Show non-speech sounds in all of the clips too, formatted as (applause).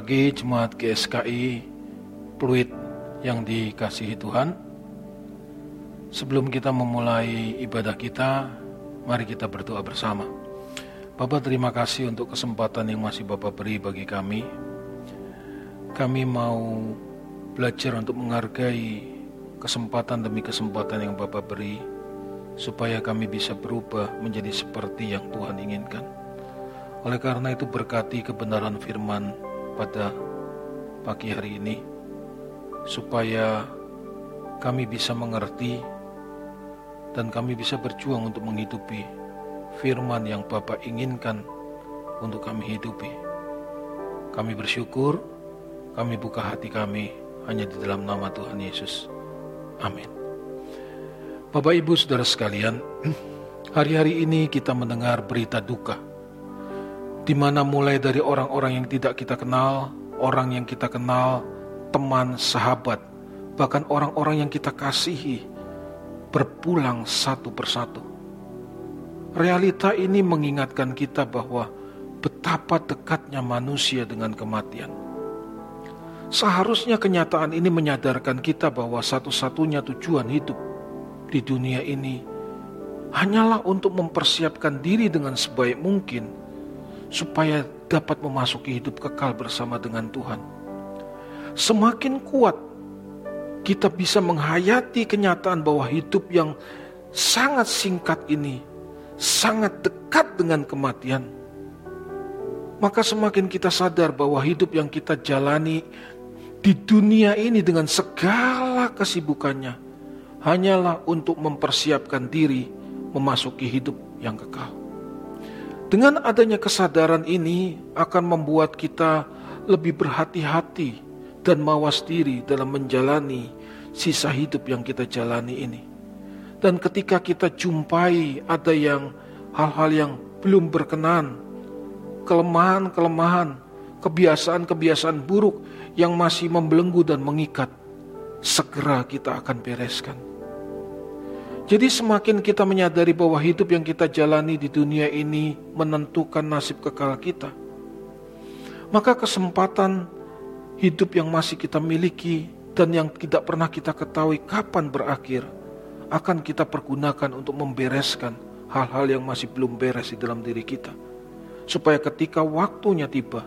Pagi jemaat GSKI Pluit yang dikasihi Tuhan. Sebelum kita memulai ibadah kita, mari kita berdoa bersama. Bapak terima kasih untuk kesempatan yang masih Bapak beri bagi kami. Kami mau belajar untuk menghargai kesempatan demi kesempatan yang Bapak beri, supaya kami bisa berubah menjadi seperti yang Tuhan inginkan. Oleh karena itu berkati kebenaran firman pada pagi hari ini supaya kami bisa mengerti dan kami bisa berjuang untuk menghidupi firman yang Bapak inginkan untuk kami hidupi. Kami bersyukur, kami buka hati kami hanya di dalam nama Tuhan Yesus. Amin. Bapak Ibu Saudara sekalian, (clears throat) hari-hari ini kita mendengar berita duka di mana mulai dari orang-orang yang tidak kita kenal, orang yang kita kenal, teman, sahabat, bahkan orang-orang yang kita kasihi, berpulang satu persatu. Realita ini mengingatkan kita bahwa betapa dekatnya manusia dengan kematian. Seharusnya kenyataan ini menyadarkan kita bahwa satu-satunya tujuan hidup di dunia ini hanyalah untuk mempersiapkan diri dengan sebaik mungkin supaya dapat memasuki hidup kekal bersama dengan Tuhan. Semakin kuat kita bisa menghayati kenyataan bahwa hidup yang sangat singkat ini sangat dekat dengan kematian. Maka semakin kita sadar bahwa hidup yang kita jalani di dunia ini dengan segala kesibukannya hanyalah untuk mempersiapkan diri memasuki hidup yang kekal. Dengan adanya kesadaran ini akan membuat kita lebih berhati-hati dan mawas diri dalam menjalani sisa hidup yang kita jalani ini. Dan ketika kita jumpai ada yang hal-hal yang belum berkenan, kelemahan-kelemahan, kebiasaan-kebiasaan buruk yang masih membelenggu dan mengikat, segera kita akan bereskan. Jadi semakin kita menyadari bahwa hidup yang kita jalani di dunia ini menentukan nasib kekal kita, maka kesempatan hidup yang masih kita miliki dan yang tidak pernah kita ketahui kapan berakhir akan kita pergunakan untuk membereskan hal-hal yang masih belum beres di dalam diri kita. Supaya ketika waktunya tiba,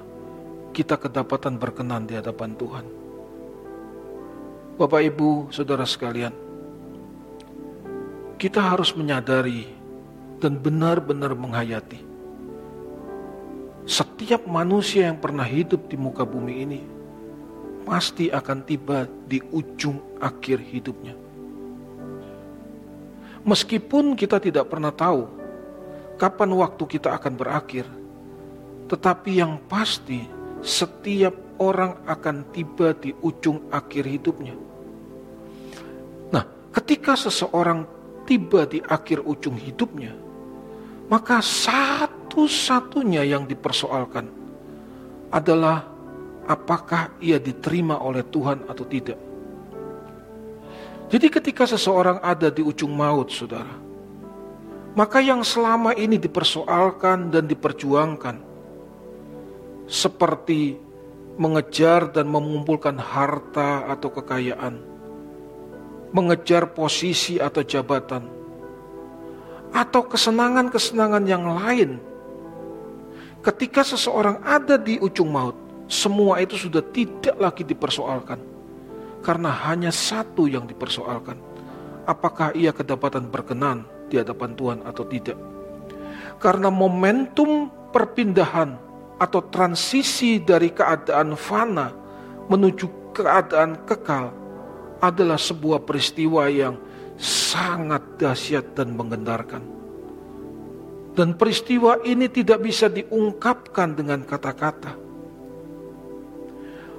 kita kedapatan berkenan di hadapan Tuhan. Bapak, Ibu, Saudara sekalian, kita harus menyadari dan benar-benar menghayati setiap manusia yang pernah hidup di muka bumi ini pasti akan tiba di ujung akhir hidupnya. Meskipun kita tidak pernah tahu kapan waktu kita akan berakhir, tetapi yang pasti setiap orang akan tiba di ujung akhir hidupnya. Nah, ketika seseorang tiba di akhir ujung hidupnya, maka satu-satunya yang dipersoalkan adalah apakah ia diterima oleh Tuhan atau tidak. Jadi ketika seseorang ada di ujung maut, saudara, maka yang selama ini dipersoalkan dan diperjuangkan, seperti mengejar dan mengumpulkan harta atau kekayaan, mengejar posisi atau jabatan, atau kesenangan-kesenangan yang lain. Ketika seseorang ada di ujung maut, semua itu sudah tidak lagi dipersoalkan, karena hanya satu yang dipersoalkan: apakah ia kedapatan berkenan di hadapan Tuhan atau tidak. Karena momentum perpindahan atau transisi dari keadaan fana menuju keadaan kekal adalah sebuah peristiwa yang sangat dahsyat dan menggentarkan. Dan peristiwa ini tidak bisa diungkapkan dengan kata-kata.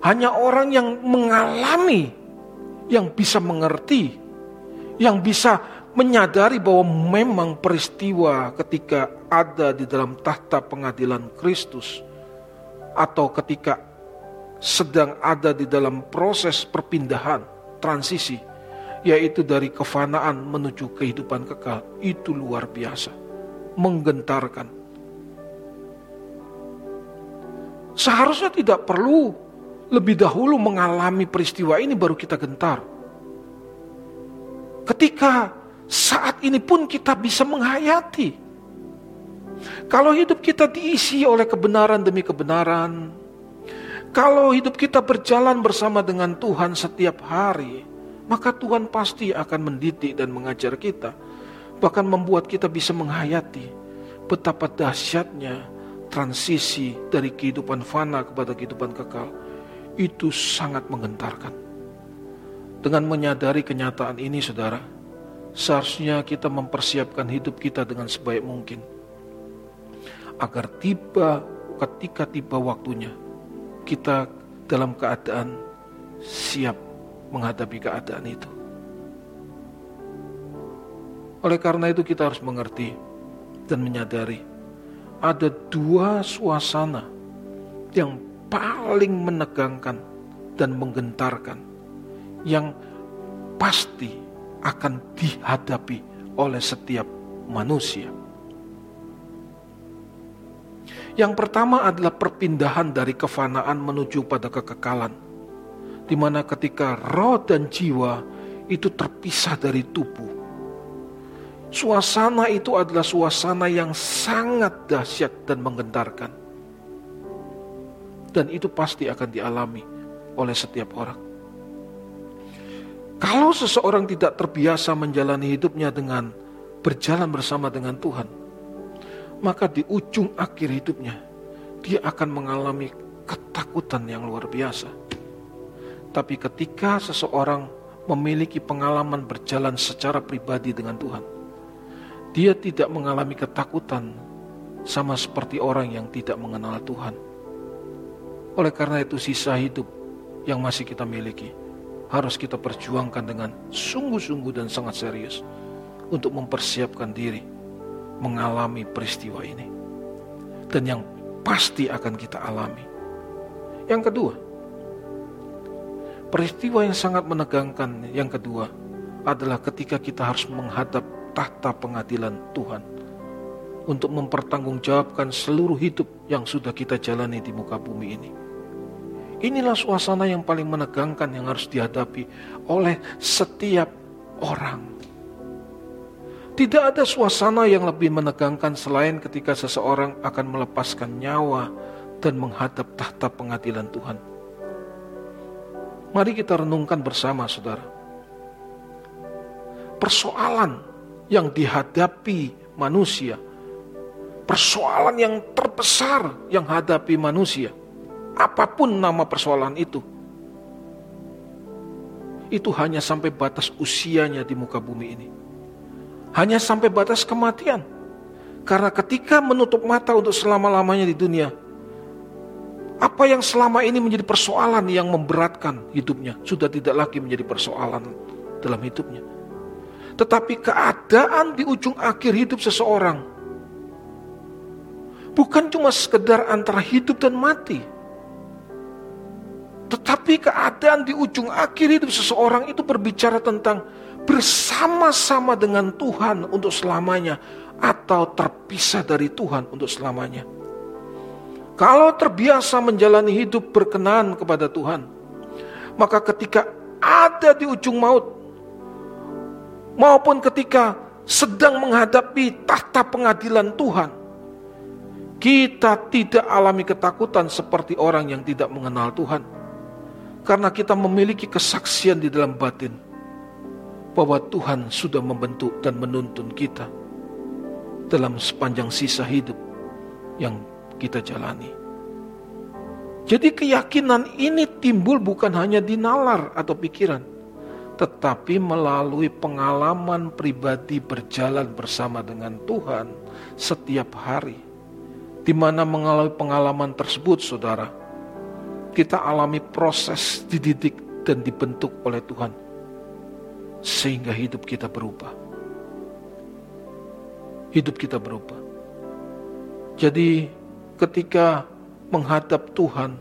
Hanya orang yang mengalami, yang bisa mengerti, yang bisa menyadari bahwa memang peristiwa ketika ada di dalam tahta pengadilan Kristus, atau ketika sedang ada di dalam proses perpindahan, transisi, yaitu dari kefanaan menuju kehidupan kekal, itu luar biasa, menggentarkan. Seharusnya tidak perlu lebih dahulu mengalami peristiwa ini baru kita gentar. Ketika saat ini pun kita bisa menghayati. Kalau hidup kita diisi oleh kebenaran demi kebenaran, kalau hidup kita berjalan bersama dengan Tuhan setiap hari, maka Tuhan pasti akan mendidik dan mengajar kita, bahkan membuat kita bisa menghayati betapa dahsyatnya transisi dari kehidupan fana kepada kehidupan kekal itu sangat menggentarkan. Dengan menyadari kenyataan ini, saudara, seharusnya kita mempersiapkan hidup kita dengan sebaik mungkin, agar tiba ketika tiba waktunya, kita dalam keadaan siap menghadapi keadaan itu. Oleh karena itu, kita harus mengerti dan menyadari ada dua suasana yang paling menegangkan dan menggentarkan yang pasti akan dihadapi oleh setiap manusia. Yang pertama adalah perpindahan dari kefanaan menuju pada kekekalan, di mana ketika roh dan jiwa itu terpisah dari tubuh, Suasana itu adalah suasana yang sangat dahsyat dan menggentarkan. Dan itu pasti akan dialami oleh setiap orang. Kalau seseorang tidak terbiasa menjalani hidupnya dengan berjalan bersama dengan Tuhan, maka di ujung akhir hidupnya dia akan mengalami ketakutan yang luar biasa. Tapi ketika seseorang memiliki pengalaman berjalan secara pribadi dengan Tuhan, dia tidak mengalami ketakutan sama seperti orang yang tidak mengenal Tuhan. Oleh karena itu sisa hidup yang masih kita miliki harus kita perjuangkan dengan sungguh-sungguh dan sangat serius untuk mempersiapkan diri mengalami peristiwa ini. Dan yang pasti akan kita alami. Yang kedua, peristiwa yang sangat menegangkan yang kedua adalah ketika kita harus menghadap tahta pengadilan Tuhan untuk mempertanggungjawabkan seluruh hidup yang sudah kita jalani di muka bumi ini. Inilah suasana yang paling menegangkan yang harus dihadapi oleh setiap orang. Tidak ada suasana yang lebih menegangkan selain ketika seseorang akan melepaskan nyawa dan menghadap tahta pengadilan Tuhan. Mari kita renungkan bersama, saudara. Persoalan yang dihadapi manusia. Persoalan yang terbesar yang hadapi manusia. Apa pun nama persoalan itu. Itu hanya sampai batas usianya di muka bumi ini. Hanya sampai batas kematian. Karena ketika menutup mata untuk selama-lamanya di dunia, apa yang selama ini menjadi persoalan yang memberatkan hidupnya sudah tidak lagi menjadi persoalan dalam hidupnya tetapi keadaan di ujung akhir hidup seseorang bukan cuma sekedar antara hidup dan mati. Tetapi keadaan di ujung akhir hidup seseorang itu berbicara tentang bersama-sama dengan Tuhan untuk selamanya atau terpisah dari Tuhan untuk selamanya. Kalau terbiasa menjalani hidup berkenan kepada Tuhan, maka ketika ada di ujung maut, maupun ketika sedang menghadapi tahta pengadilan Tuhan, kita tidak alami ketakutan seperti orang yang tidak mengenal Tuhan. Karena kita memiliki kesaksian di dalam batin bahwa Tuhan sudah membentuk dan menuntun kita dalam sepanjang sisa hidup yang kita jalani. Jadi keyakinan ini timbul bukan hanya di nalar atau pikiran, tetapi melalui pengalaman pribadi berjalan bersama dengan Tuhan setiap hari. Di mana mengalami pengalaman tersebut, saudara, kita alami proses dididik dan dibentuk oleh Tuhan, sehingga hidup kita berubah. Hidup kita berubah. Jadi, ketika menghadap Tuhan,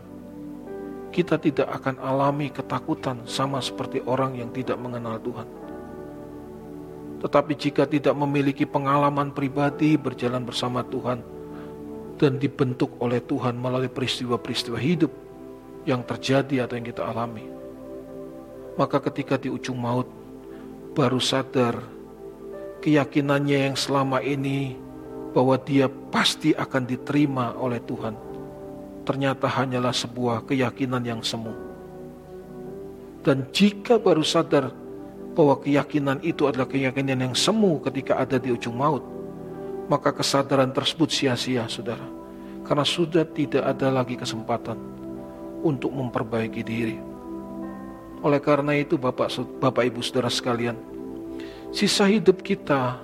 kita tidak akan alami ketakutan sama seperti orang yang tidak mengenal Tuhan. Tetapi jika tidak memiliki pengalaman pribadi berjalan bersama Tuhan, dan dibentuk oleh Tuhan melalui peristiwa-peristiwa hidup yang terjadi atau yang kita alami. Maka ketika di ujung maut baru sadar keyakinannya yang selama ini bahwa dia pasti akan diterima oleh Tuhan. Ternyata hanyalah sebuah keyakinan yang semu. Dan jika baru sadar bahwa keyakinan itu adalah keyakinan yang semu ketika ada di ujung maut, maka kesadaran tersebut sia-sia, saudara. Karena sudah tidak ada lagi kesempatan untuk memperbaiki diri. Oleh karena itu, Bapak, Bapak Ibu, saudara sekalian, sisa hidup kita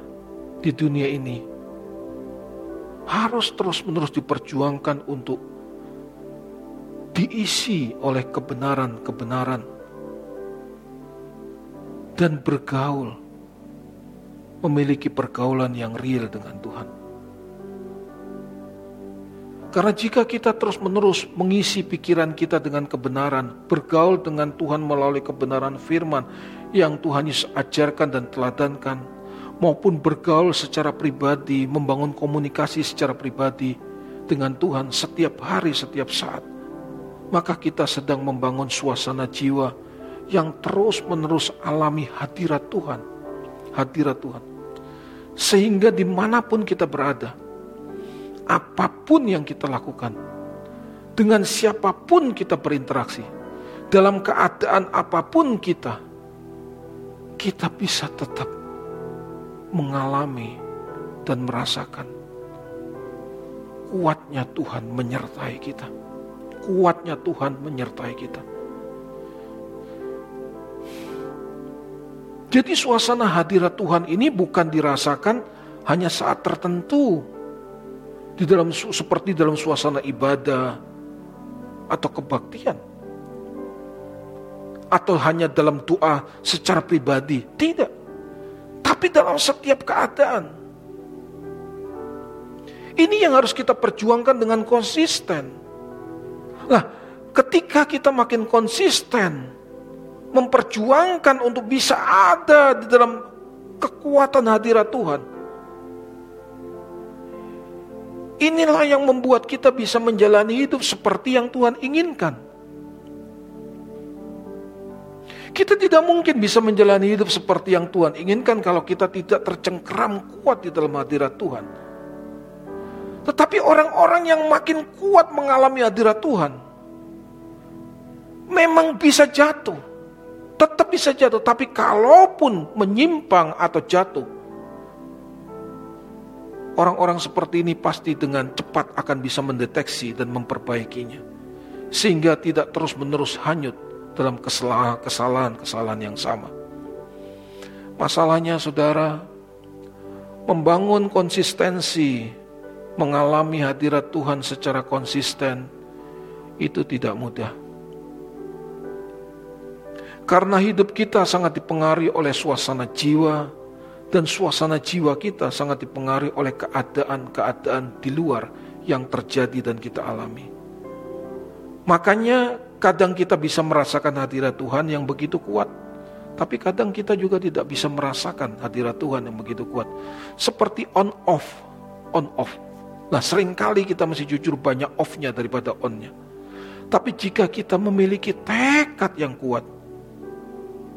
di dunia ini harus terus-menerus diperjuangkan untuk diisi oleh kebenaran-kebenaran dan bergaul, memiliki pergaulan yang real dengan Tuhan. Karena jika kita terus-menerus mengisi pikiran kita dengan kebenaran, bergaul dengan Tuhan melalui kebenaran firman yang Tuhan Yesus ajarkan dan teladankan, maupun bergaul secara pribadi, membangun komunikasi secara pribadi dengan Tuhan setiap hari, setiap saat, maka kita sedang membangun suasana jiwa yang terus-menerus alami hadirat Tuhan. Hadirat Tuhan. Sehingga di mana pun kita berada, apa pun yang kita lakukan, dengan siapa pun kita berinteraksi, dalam keadaan apa pun kita, kita bisa tetap mengalami dan merasakan kuatnya Tuhan menyertai kita. Kuatnya Tuhan menyertai kita. Jadi suasana hadirat Tuhan ini bukan dirasakan hanya saat tertentu. Di dalam seperti dalam suasana ibadah atau kebaktian. Atau hanya dalam doa secara pribadi. Tidak tapi dalam setiap keadaan. Ini yang harus kita perjuangkan dengan konsisten. Nah, ketika kita makin konsisten memperjuangkan untuk bisa ada di dalam kekuatan hadirat Tuhan. Inilah yang membuat kita bisa menjalani hidup seperti yang Tuhan inginkan. Kita tidak mungkin bisa menjalani hidup seperti yang Tuhan inginkan kalau kita tidak tercengkram kuat di dalam hadirat Tuhan. Tetapi orang-orang yang makin kuat mengalami hadirat Tuhan, memang bisa jatuh. Tetap bisa jatuh, tapi kalaupun menyimpang atau jatuh, orang-orang seperti ini pasti dengan cepat akan bisa mendeteksi dan memperbaikinya. Sehingga tidak terus-menerus hanyut dalam kesalahan-kesalahan yang sama. Masalahnya saudara, membangun konsistensi, mengalami hadirat Tuhan secara konsisten, itu tidak mudah. Karena hidup kita sangat dipengaruhi oleh suasana jiwa, dan suasana jiwa kita sangat dipengaruhi oleh keadaan-keadaan di luar yang terjadi dan kita alami. Makanya Kadang kita bisa merasakan hadirat Tuhan yang begitu kuat, tapi kadang kita juga tidak bisa merasakan hadirat Tuhan yang begitu kuat. Seperti on off, on off. Nah sering kali kita masih jujur banyak off-nya daripada on-nya. Tapi jika kita memiliki tekad yang kuat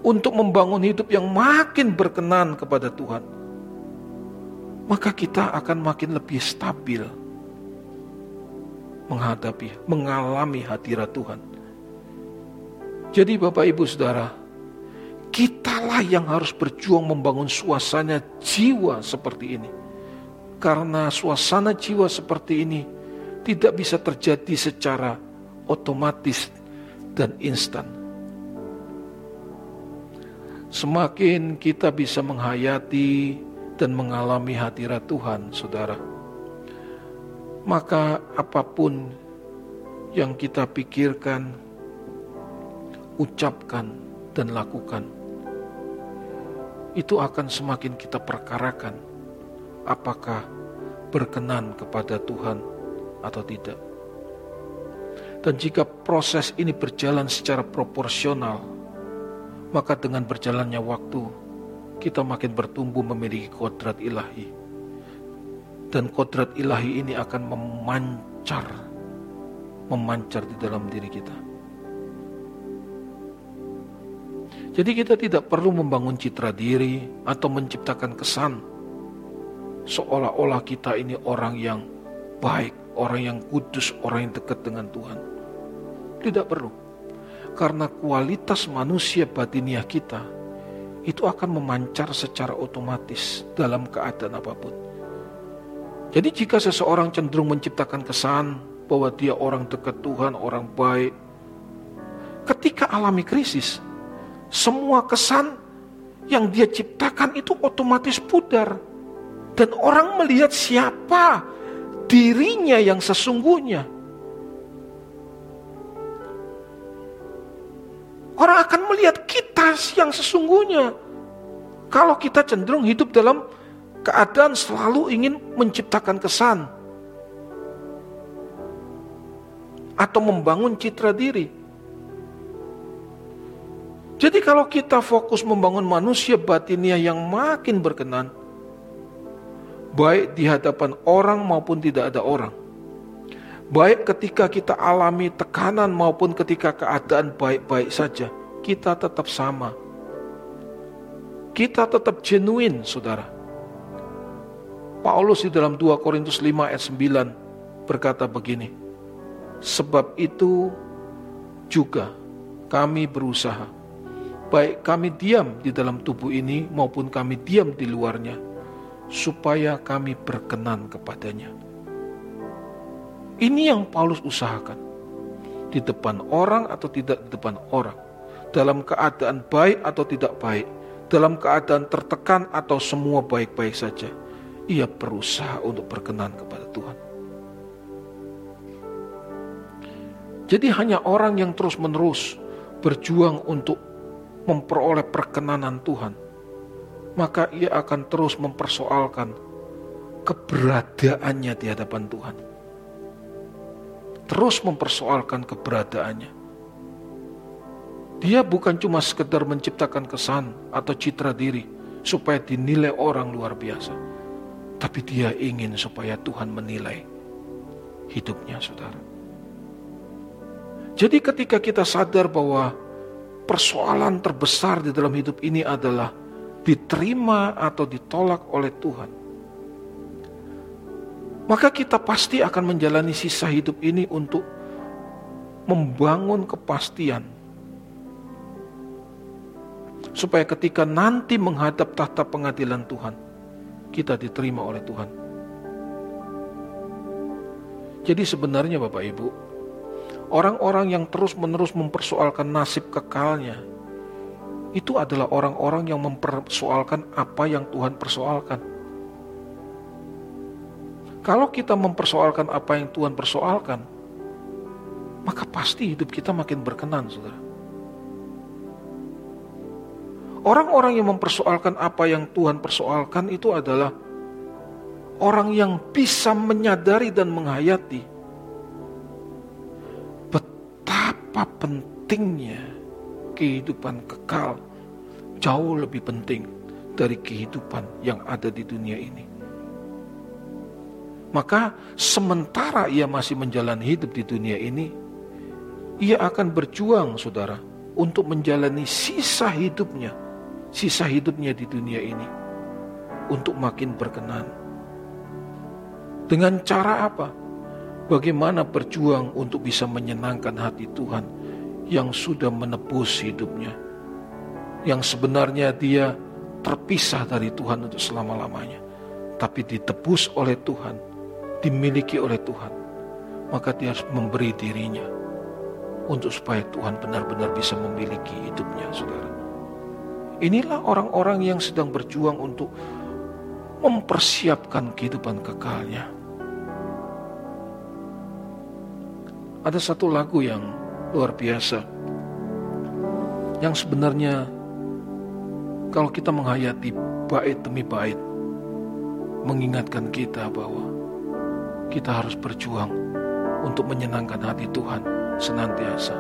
untuk membangun hidup yang makin berkenan kepada Tuhan, maka kita akan makin lebih stabil menghadapi, mengalami hadirat Tuhan. Jadi Bapak Ibu Saudara, kitalah yang harus berjuang membangun suasana jiwa seperti ini. Karena suasana jiwa seperti ini tidak bisa terjadi secara otomatis dan instan. Semakin kita bisa menghayati dan mengalami hadirat Tuhan, saudara, maka apa pun yang kita pikirkan, ucapkan, dan lakukan. Itu akan semakin kita perkarakan apakah berkenan kepada Tuhan atau tidak. Dan jika proses ini berjalan secara proporsional, maka dengan berjalannya waktu, kita makin bertumbuh memiliki kodrat ilahi. dan kodrat ilahi ini akan memancar, memancar di dalam diri kita. Jadi kita tidak perlu membangun citra diri atau menciptakan kesan seolah-olah kita ini orang yang baik, orang yang kudus, orang yang dekat dengan Tuhan. Tidak perlu. Karena kualitas manusia batiniah kita itu akan memancar secara otomatis dalam keadaan apa pun. Jadi jika seseorang cenderung menciptakan kesan bahwa dia orang dekat Tuhan, orang baik, ketika alami krisis, semua kesan yang dia ciptakan itu otomatis pudar. Dan orang melihat siapa dirinya yang sesungguhnya. Orang akan melihat kita yang sesungguhnya. Kalau kita cenderung hidup dalam keadaan selalu ingin menciptakan kesan. Atau membangun citra diri. Jadi kalau kita fokus membangun manusia batinnya yang makin berkenan, baik di hadapan orang maupun tidak ada orang. Baik ketika kita alami tekanan maupun ketika keadaan baik-baik saja, kita tetap sama. Kita tetap genuine, saudara. Paulus di dalam 2 Korintus 5 ayat 9 berkata begini, Sebab itu juga kami berusaha, baik kami diam di dalam tubuh ini maupun kami diam di luarnya, supaya kami berkenan kepadanya. Ini yang Paulus usahakan. Di depan orang atau tidak di depan orang. Dalam keadaan baik atau tidak baik. Dalam keadaan tertekan atau semua baik-baik saja. Ia berusaha untuk berkenan kepada Tuhan. Jadi hanya orang yang terus-menerus berjuang untuk memperoleh perkenanan Tuhan maka ia akan terus mempersoalkan keberadaannya di hadapan Tuhan. Terus mempersoalkan keberadaannya. Dia bukan cuma sekedar menciptakan kesan atau citra diri supaya dinilai orang luar biasa. Tapi dia ingin supaya Tuhan menilai hidupnya saudara. Jadi ketika kita sadar bahwa persoalan terbesar di dalam hidup ini adalah diterima atau ditolak oleh Tuhan, maka kita pasti akan menjalani sisa hidup ini untuk membangun kepastian. Supaya ketika nanti menghadap tahta pengadilan Tuhan, kita diterima oleh Tuhan. Jadi sebenarnya Bapak Ibu, orang-orang yang terus-menerus mempersoalkan nasib kekalnya, itu adalah orang-orang yang mempersoalkan apa yang Tuhan persoalkan. Kalau kita mempersoalkan apa yang Tuhan persoalkan, maka pasti hidup kita makin berkenan, saudara. Orang-orang yang mempersoalkan apa yang Tuhan persoalkan itu adalah orang yang bisa menyadari dan menghayati betapa pentingnya kehidupan kekal jauh lebih penting dari kehidupan yang ada di dunia ini. Maka sementara ia masih menjalani hidup di dunia ini, ia akan berjuang saudara untuk menjalani sisa hidupnya, sisa hidupnya di dunia ini untuk makin berkenan. Dengan cara apa? Bagaimana berjuang untuk bisa menyenangkan hati Tuhan yang sudah menebus hidupnya. Yang sebenarnya dia terpisah dari Tuhan untuk selama-lamanya. Tapi ditebus oleh Tuhan, dimiliki oleh Tuhan. Maka dia harus memberi dirinya untuk supaya Tuhan benar-benar bisa memiliki hidupnya, saudara. Inilah orang-orang yang sedang berjuang untuk mempersiapkan kehidupan kekalnya. Ada satu lagu yang luar biasa. Yang sebenarnya kalau kita menghayati bait demi bait mengingatkan kita bahwa kita harus berjuang untuk menyenangkan hati Tuhan senantiasa.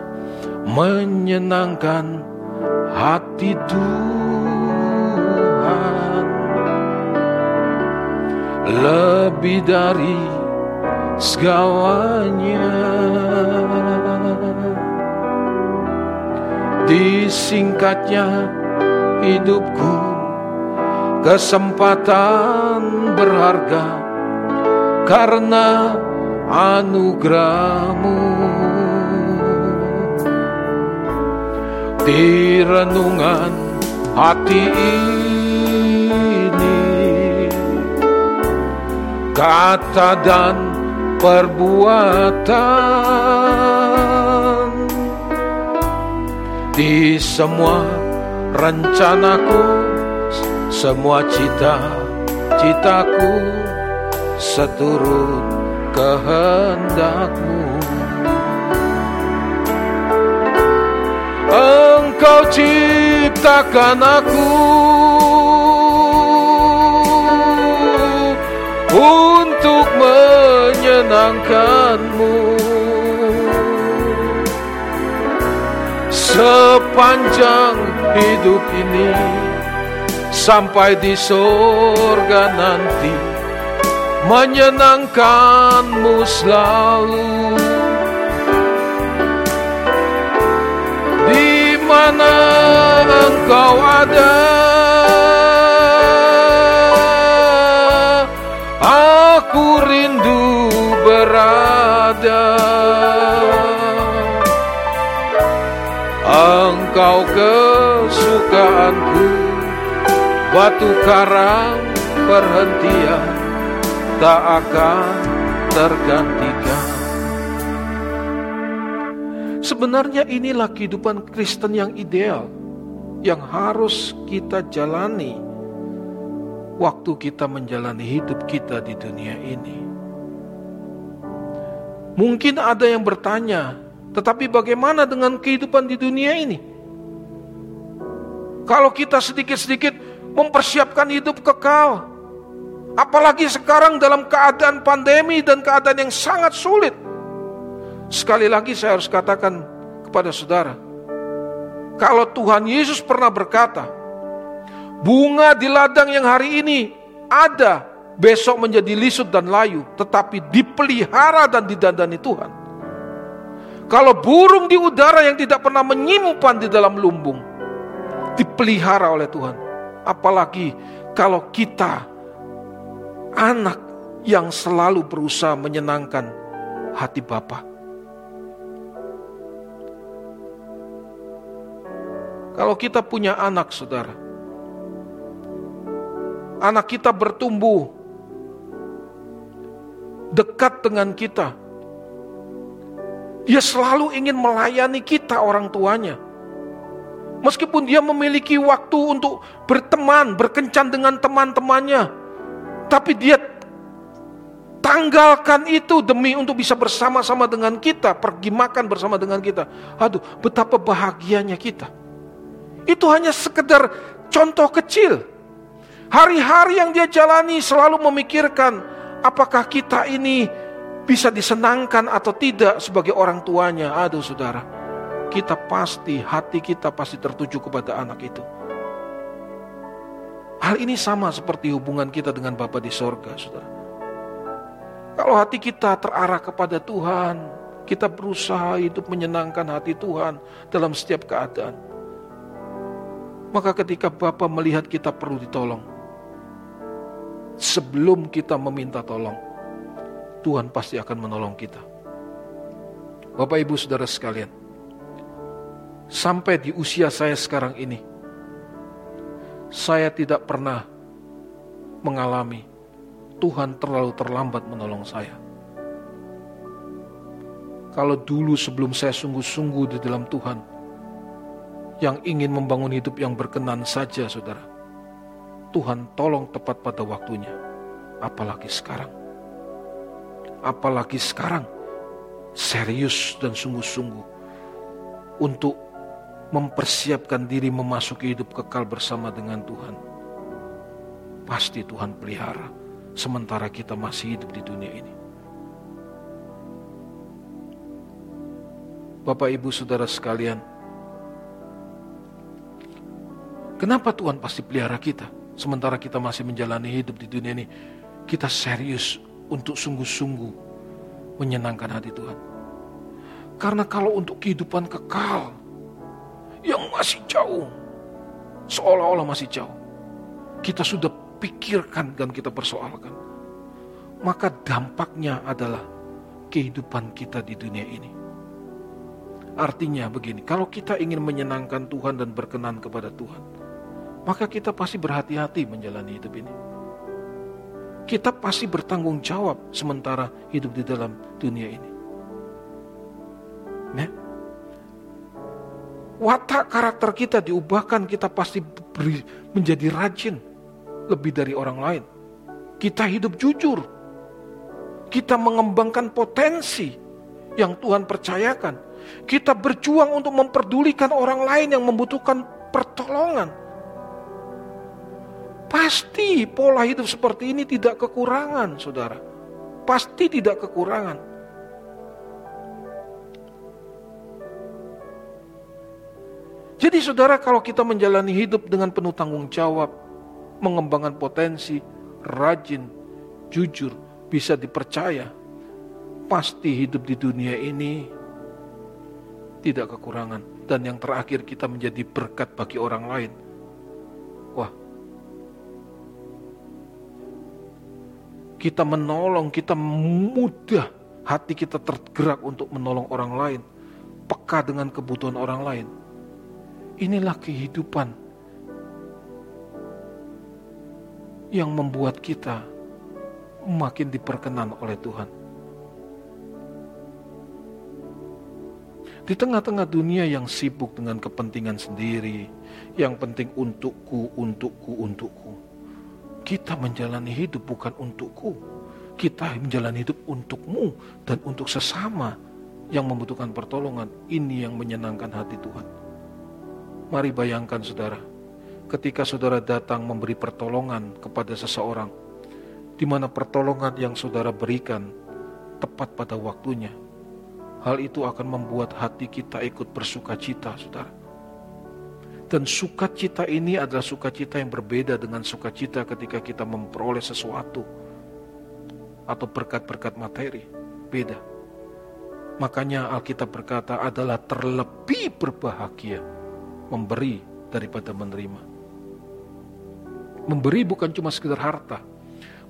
Menyenangkan hati Tuhan lebih dari segalanya. Disingkatnya hidupku, kesempatan berharga karena anugerahmu. Di renungan hati ini kata dan perbuatan di semua rencanaku semua cita-citaku seturut kehendakmu. Engkau ciptakan aku untuk menyenangkanmu. Sepanjang hidup ini sampai di surga nanti menyenangkanmu selalu. Di mana engkau ada? Aku rindu berada. Engkau kesukaanku batu karang perhentian tak akan tergantikan Sebenarnya inilah kehidupan Kristen yang ideal yang harus kita jalani waktu kita menjalani hidup kita di dunia ini. Mungkin ada yang bertanya, tetapi bagaimana dengan kehidupan di dunia ini? Kalau kita sedikit-sedikit mempersiapkan hidup kekal, apalagi sekarang dalam keadaan pandemi dan keadaan yang sangat sulit, Sekali lagi saya harus katakan kepada saudara, kalau Tuhan Yesus pernah berkata, bunga di ladang yang hari ini ada, besok menjadi lisut dan layu, tetapi dipelihara dan didandani Tuhan. Kalau burung di udara yang tidak pernah menyimpan di dalam lumbung, dipelihara oleh Tuhan. Apalagi kalau kita anak yang selalu berusaha menyenangkan hati Bapak. Kalau kita punya anak, saudara, anak kita bertumbuh dekat dengan kita, dia selalu ingin melayani kita, orang tuanya. Meskipun dia memiliki waktu untuk berteman, berkencan dengan teman-temannya, tapi dia tanggalkan itu demi untuk bisa bersama-sama dengan kita, pergi makan bersama dengan kita. Aduh, betapa bahagianya kita. Itu hanya sekedar contoh kecil. Hari-hari yang dia jalani selalu memikirkan apakah kita ini bisa disenangkan atau tidak sebagai orang tuanya. Aduh saudara, kita pasti, hati kita pasti tertuju kepada anak itu. Hal ini sama seperti hubungan kita dengan Bapa di sorga, saudara. Kalau hati kita terarah kepada Tuhan, kita berusaha hidup menyenangkan hati Tuhan dalam setiap keadaan. Maka ketika Bapak melihat kita perlu ditolong, sebelum kita meminta tolong, Tuhan pasti akan menolong kita. Bapak Ibu Saudara sekalian, sampai di usia saya sekarang ini, saya tidak pernah mengalami Tuhan terlalu terlambat menolong saya. Kalau dulu sebelum saya sungguh-sungguh di dalam Tuhan, yang ingin membangun hidup yang berkenan saja, saudara. Tuhan tolong tepat pada waktunya. Apalagi sekarang. Apalagi sekarang. Serius dan sungguh-sungguh. Untuk mempersiapkan diri memasuki hidup kekal bersama dengan Tuhan. Pasti Tuhan pelihara. Sementara kita masih hidup di dunia ini. Bapak, Ibu, Saudara sekalian, Kenapa Tuhan pasti pelihara kita? Sementara kita masih menjalani hidup di dunia ini. kita serius untuk sungguh-sungguh menyenangkan hati Tuhan. Karena kalau untuk kehidupan kekal yang masih jauh, seolah-olah masih jauh, kita sudah pikirkan dan kita persoalkan, maka dampaknya adalah kehidupan kita di dunia ini. Artinya begini, kalau kita ingin menyenangkan Tuhan dan berkenan kepada Tuhan, maka kita pasti berhati-hati menjalani hidup ini. Kita pasti bertanggung jawab sementara hidup di dalam dunia ini. Ya? Watak karakter kita diubahkan, kita pasti beri, menjadi rajin lebih dari orang lain. Kita hidup jujur. Kita mengembangkan potensi yang Tuhan percayakan. Kita berjuang untuk memperdulikan orang lain yang membutuhkan pertolongan. Pasti pola hidup seperti ini tidak kekurangan, saudara. Pasti tidak kekurangan. Jadi saudara kalau kita menjalani hidup dengan penuh tanggung jawab, mengembangkan potensi, rajin, jujur, bisa dipercaya, pasti hidup di dunia ini tidak kekurangan. Dan yang terakhir kita menjadi berkat bagi orang lain. Wah, kita menolong, kita mudah hati kita tergerak untuk menolong orang lain, peka dengan kebutuhan orang lain Inilah kehidupan yang membuat kita makin diperkenan oleh Tuhan. Di tengah-tengah dunia yang sibuk dengan kepentingan sendiri, yang penting untukku, untukku, untukku. Kita menjalani hidup bukan untukku. Kita menjalani hidup untukmu dan untuk sesama yang membutuhkan pertolongan. Ini yang menyenangkan hati Tuhan. Mari bayangkan saudara, ketika saudara datang memberi pertolongan kepada seseorang, di mana pertolongan yang saudara berikan tepat pada waktunya, hal itu akan membuat hati kita ikut bersuka cita, saudara. Dan sukacita ini adalah sukacita yang berbeda dengan sukacita ketika kita memperoleh sesuatu atau berkat-berkat materi. Beda. Makanya Alkitab berkata adalah terlebih berbahagia memberi daripada menerima. Memberi bukan cuma sekedar harta,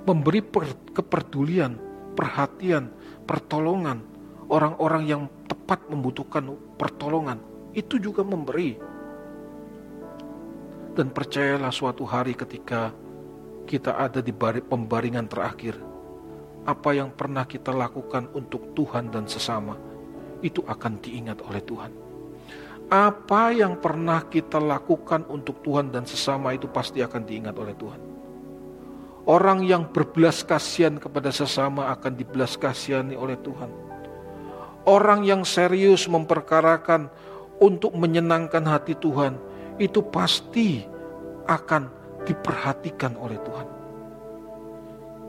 memberi per, kepedulian, perhatian, pertolongan, orang-orang yang tepat membutuhkan pertolongan, itu juga memberi. Dan percayalah suatu hari ketika kita ada di pembaringan terakhir, apa yang pernah kita lakukan untuk Tuhan dan sesama, itu akan diingat oleh Tuhan. Apa yang pernah kita lakukan untuk Tuhan dan sesama itu pasti akan diingat oleh Tuhan. Orang yang berbelas kasihan kepada sesama akan dibelas kasihani oleh Tuhan. Orang yang serius memperkarakan untuk menyenangkan hati Tuhan, itu pasti akan diperhatikan oleh Tuhan.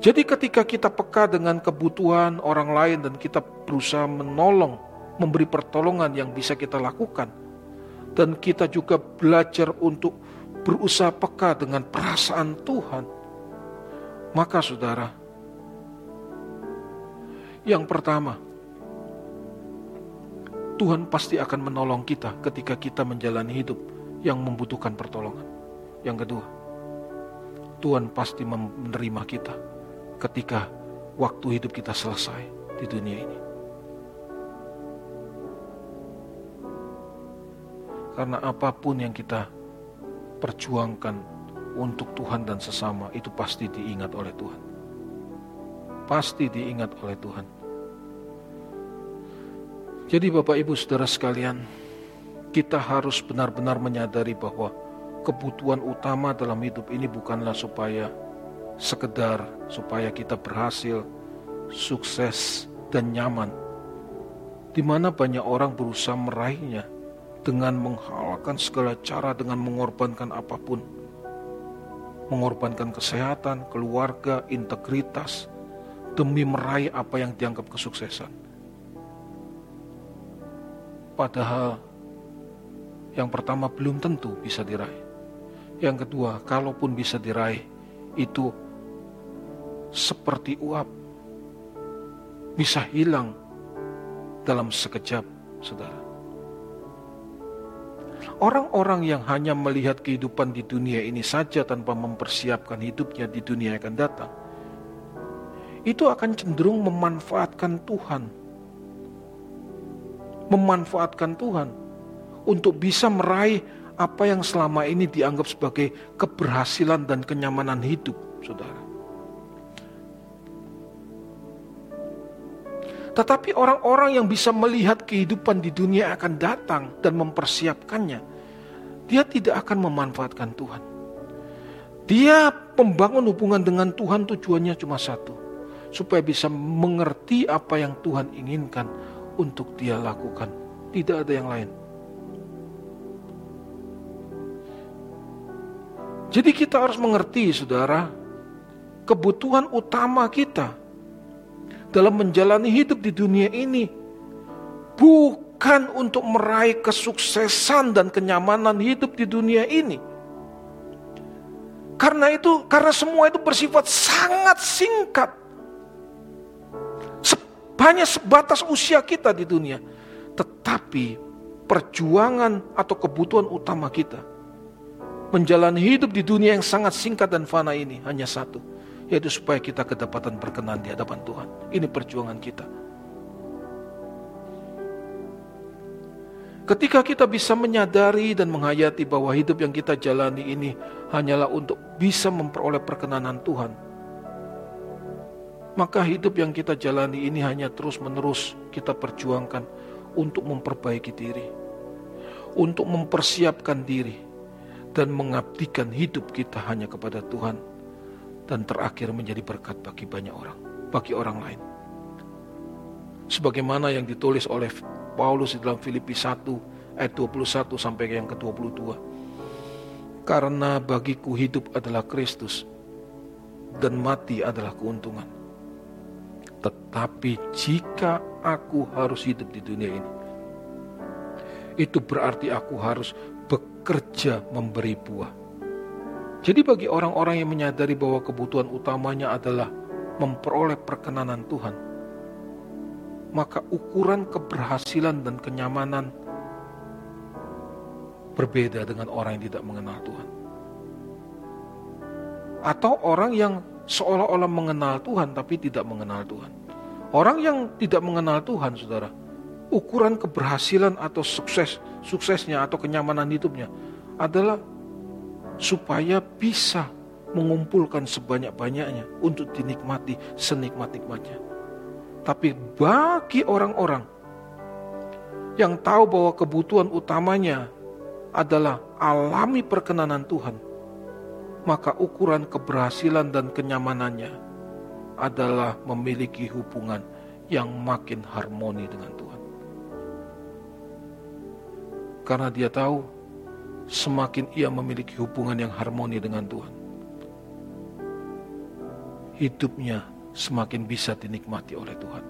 Jadi ketika kita peka dengan kebutuhan orang lain dan kita berusaha menolong, memberi pertolongan yang bisa kita lakukan, dan kita juga belajar untuk berusaha peka dengan perasaan Tuhan. Maka saudara, yang pertama, Tuhan pasti akan menolong kita ketika kita menjalani hidup yang membutuhkan pertolongan. Yang kedua, Tuhan pasti menerima kita ketika waktu hidup kita selesai di dunia ini. Karena apa pun yang kita perjuangkan untuk Tuhan dan sesama itu pasti diingat oleh Tuhan. Pasti diingat oleh Tuhan. Jadi Bapak Ibu Saudara sekalian, kita harus benar-benar menyadari bahwa kebutuhan utama dalam hidup ini bukanlah supaya sekedar supaya kita berhasil, sukses, dan nyaman. Di mana banyak orang berusaha meraihnya, dengan menghalalkan segala cara dengan mengorbankan apa pun. Mengorbankan kesehatan, keluarga, integritas demi meraih apa yang dianggap kesuksesan. Padahal yang pertama belum tentu bisa diraih. Yang kedua, kalaupun bisa diraih, itu seperti uap, bisa hilang dalam sekejap, saudara. Orang-orang yang hanya melihat kehidupan di dunia ini saja tanpa mempersiapkan hidupnya di dunia yang akan datang, itu akan cenderung memanfaatkan Tuhan. Memanfaatkan Tuhan untuk bisa meraih apa yang selama ini dianggap sebagai keberhasilan dan kenyamanan hidup, saudara. Tetapi orang-orang yang bisa melihat kehidupan di dunia akan datang dan mempersiapkannya, dia tidak akan memanfaatkan Tuhan. Dia membangun hubungan dengan Tuhan tujuannya cuma satu, supaya bisa mengerti apa yang Tuhan inginkan untuk dia lakukan. Tidak ada yang lain. Jadi kita harus mengerti saudara, kebutuhan utama kita dalam menjalani hidup di dunia ini bukan untuk meraih kesuksesan dan kenyamanan hidup di dunia ini. Karena itu, karena semua itu bersifat sangat singkat. Hanya sebatas usia kita di dunia. Tetapi perjuangan atau kebutuhan utama kita menjalani hidup di dunia yang sangat singkat dan fana ini hanya satu, yaitu supaya kita kedapatan berkenan di hadapan Tuhan. Ini perjuangan kita. Ketika kita bisa menyadari dan menghayati bahwa hidup yang kita jalani ini hanyalah untuk bisa memperoleh perkenanan Tuhan, maka hidup yang kita jalani ini hanya terus-menerus kita perjuangkan untuk memperbaiki diri, untuk mempersiapkan diri, dan mengabdikan hidup kita hanya kepada Tuhan dan terakhir menjadi berkat bagi banyak orang, bagi orang lain. Sebagaimana yang ditulis oleh Paulus di dalam Filipi 1 ayat 21 sampai yang ke-22. Karena bagiku hidup adalah Kristus dan mati adalah keuntungan. Tetapi jika aku harus hidup di dunia ini, itu berarti aku harus bekerja memberi buah jadi bagi orang-orang yang menyadari bahwa kebutuhan utamanya adalah memperoleh perkenanan Tuhan, maka ukuran keberhasilan dan kenyamanan berbeda dengan orang yang tidak mengenal Tuhan. Atau orang yang seolah-olah mengenal Tuhan tapi tidak mengenal Tuhan. Orang yang tidak mengenal Tuhan, saudara, ukuran keberhasilan atau sukses suksesnya atau kenyamanan hidupnya adalah supaya bisa mengumpulkan sebanyak-banyaknya untuk dinikmati senikmat-nikmatnya. Tapi bagi orang-orang yang tahu bahwa kebutuhan utamanya adalah alami perkenanan Tuhan, maka ukuran keberhasilan dan kenyamanannya adalah memiliki hubungan yang makin harmoni dengan Tuhan. Karena dia tahu semakin ia memiliki hubungan yang harmoni dengan Tuhan. Hidupnya semakin bisa dinikmati oleh Tuhan.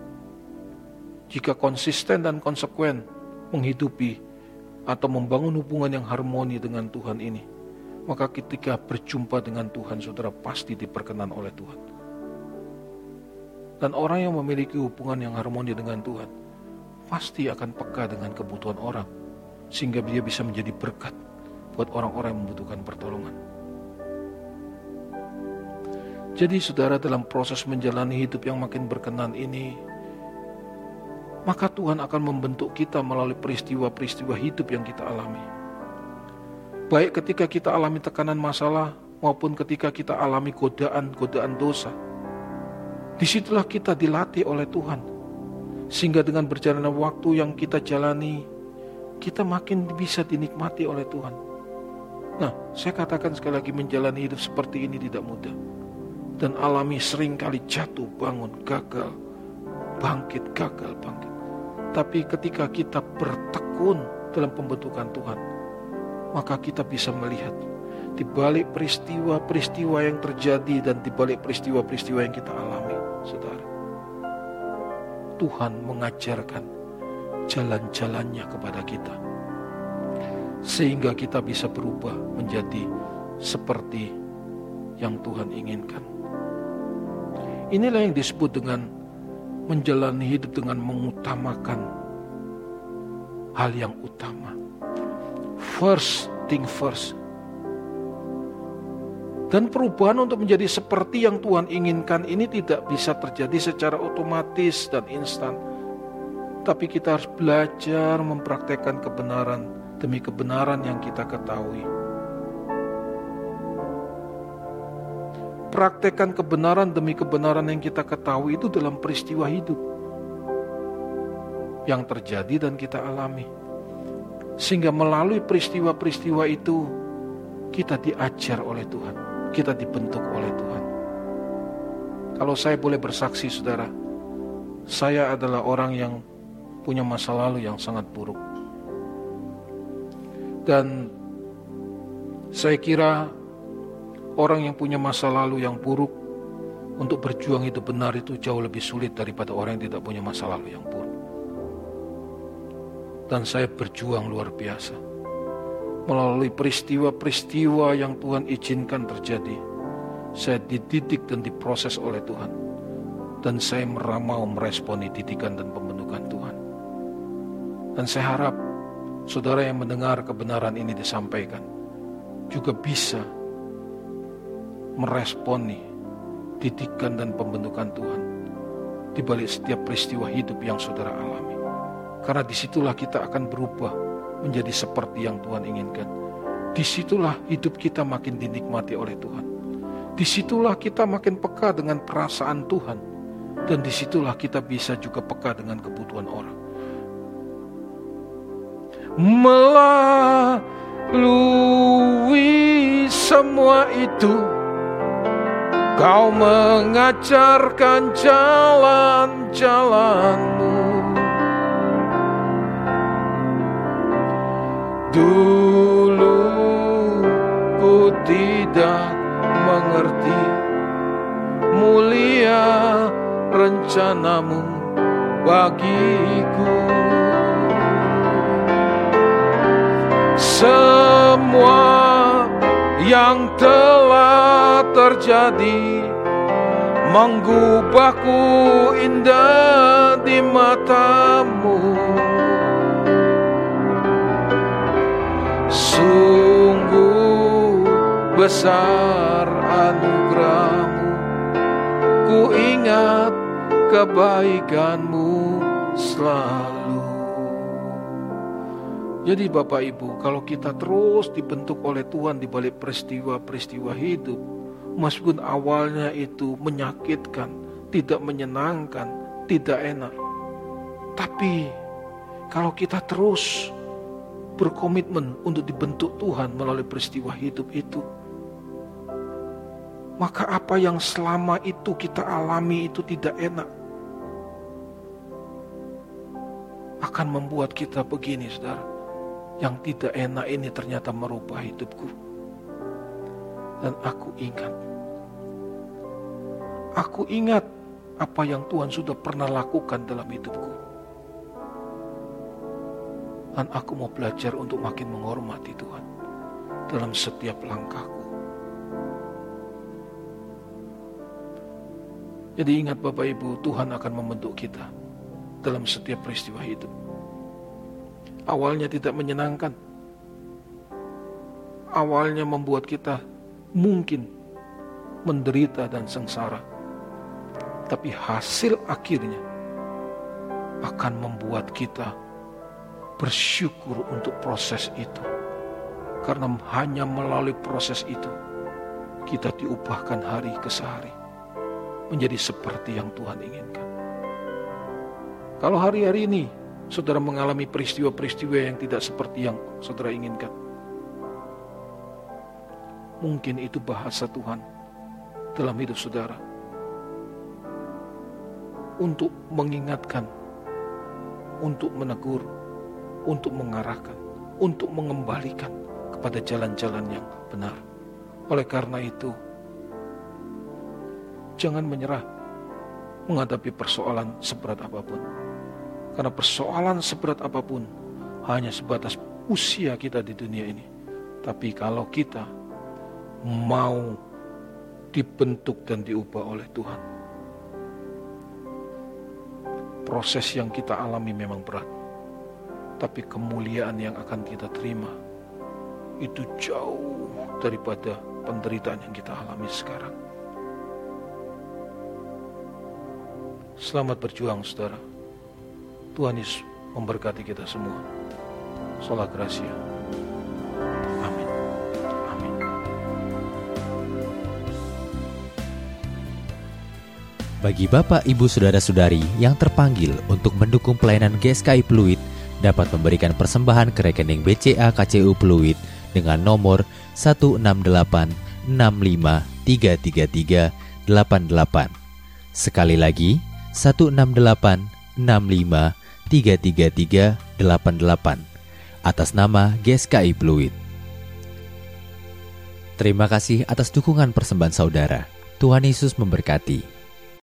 Jika konsisten dan konsekuen menghidupi atau membangun hubungan yang harmoni dengan Tuhan ini, maka ketika berjumpa dengan Tuhan, saudara pasti diperkenan oleh Tuhan. Dan orang yang memiliki hubungan yang harmoni dengan Tuhan, pasti akan peka dengan kebutuhan orang, sehingga dia bisa menjadi berkat buat orang-orang yang membutuhkan pertolongan. Jadi saudara dalam proses menjalani hidup yang makin berkenan ini, maka Tuhan akan membentuk kita melalui peristiwa-peristiwa hidup yang kita alami. Baik ketika kita alami tekanan masalah maupun ketika kita alami godaan-godaan dosa. Di situlah kita dilatih oleh Tuhan. Sehingga dengan berjalannya waktu yang kita jalani, kita makin bisa dinikmati oleh Tuhan. Nah, saya katakan sekali lagi menjalani hidup seperti ini tidak mudah. Dan alami sering kali jatuh, bangun, gagal, bangkit, gagal, bangkit. Tapi ketika kita bertekun dalam pembentukan Tuhan, maka kita bisa melihat di balik peristiwa-peristiwa yang terjadi dan di balik peristiwa-peristiwa yang kita alami, saudara. Tuhan mengajarkan jalan-jalannya kepada kita sehingga kita bisa berubah menjadi seperti yang Tuhan inginkan. Inilah yang disebut dengan menjalani hidup dengan mengutamakan hal yang utama. First thing first. Dan perubahan untuk menjadi seperti yang Tuhan inginkan ini tidak bisa terjadi secara otomatis dan instan. Tapi kita harus belajar mempraktekkan kebenaran demi kebenaran yang kita ketahui. Praktekkan kebenaran demi kebenaran yang kita ketahui itu dalam peristiwa hidup yang terjadi dan kita alami. Sehingga melalui peristiwa-peristiwa itu kita diajar oleh Tuhan kita dibentuk oleh Tuhan. Kalau saya boleh bersaksi, saudara, saya adalah orang yang punya masa lalu yang sangat buruk. Dan saya kira orang yang punya masa lalu yang buruk untuk berjuang itu benar itu jauh lebih sulit daripada orang yang tidak punya masa lalu yang buruk. Dan saya berjuang luar biasa melalui peristiwa-peristiwa yang Tuhan izinkan terjadi. Saya dididik dan diproses oleh Tuhan. Dan saya mau meresponi didikan dan pembentukan Tuhan. Dan saya harap saudara yang mendengar kebenaran ini disampaikan juga bisa meresponi didikan dan pembentukan Tuhan di balik setiap peristiwa hidup yang saudara alami. Karena di situlah kita akan berubah menjadi seperti yang Tuhan inginkan. Di situlah hidup kita makin dinikmati oleh Tuhan. Di situlah kita makin peka dengan perasaan Tuhan. Dan di situlah kita bisa juga peka dengan kebutuhan orang. Melalui semua itu, kau mengajarkan jalan-jalanmu. Dulu ku tidak mengerti mulia rencanamu bagiku. Semua yang telah terjadi mengubahku indah di matamu. Sungguh besar anugerahmu Ku ingat kebaikanmu selalu Jadi Bapak Ibu kalau kita terus dibentuk oleh Tuhan di balik peristiwa-peristiwa hidup Meskipun awalnya itu menyakitkan, tidak menyenangkan, tidak enak Tapi kalau kita terus berkomitmen untuk dibentuk Tuhan melalui peristiwa hidup itu, maka apa yang selama itu kita alami itu tidak enak, akan membuat kita begini, saudara. Yang tidak enak ini ternyata merubah hidupku. Dan aku ingat. Aku ingat apa yang Tuhan sudah pernah lakukan dalam hidupku. Dan aku mau belajar untuk makin menghormati Tuhan dalam setiap langkahku. Jadi ingat Bapak Ibu, Tuhan akan membentuk kita dalam setiap peristiwa hidup. Awalnya tidak menyenangkan. Awalnya membuat kita mungkin menderita dan sengsara. Tapi hasil akhirnya akan membuat kita bersyukur untuk proses itu. Karena hanya melalui proses itu, kita diubahkan hari ke sehari. Menjadi seperti yang Tuhan inginkan. Kalau hari-hari ini, saudara mengalami peristiwa-peristiwa yang tidak seperti yang saudara inginkan. Mungkin itu bahasa Tuhan dalam hidup saudara. Untuk mengingatkan, untuk menegur, untuk mengarahkan, untuk mengembalikan kepada jalan-jalan yang benar. Oleh karena itu, jangan menyerah menghadapi persoalan seberat apa pun. Karena persoalan seberat apa pun hanya sebatas usia kita di dunia ini. Tapi kalau kita mau dibentuk dan diubah oleh Tuhan, proses yang kita alami memang berat. Tapi kemuliaan yang akan kita terima itu jauh daripada penderitaan yang kita alami sekarang. Selamat berjuang saudara. Tuhan Yesus memberkati kita semua. Salah Gracia. Amin. Amin. Bagi Bapak, Ibu, Saudara-saudari yang terpanggil untuk mendukung pelayanan GSKI Pluit dapat memberikan persembahan ke rekening BCA KCU Pluit dengan nomor 1686533388. Sekali lagi, 1686533388 atas nama GSKI Pluit. Terima kasih atas dukungan persembahan saudara. Tuhan Yesus memberkati.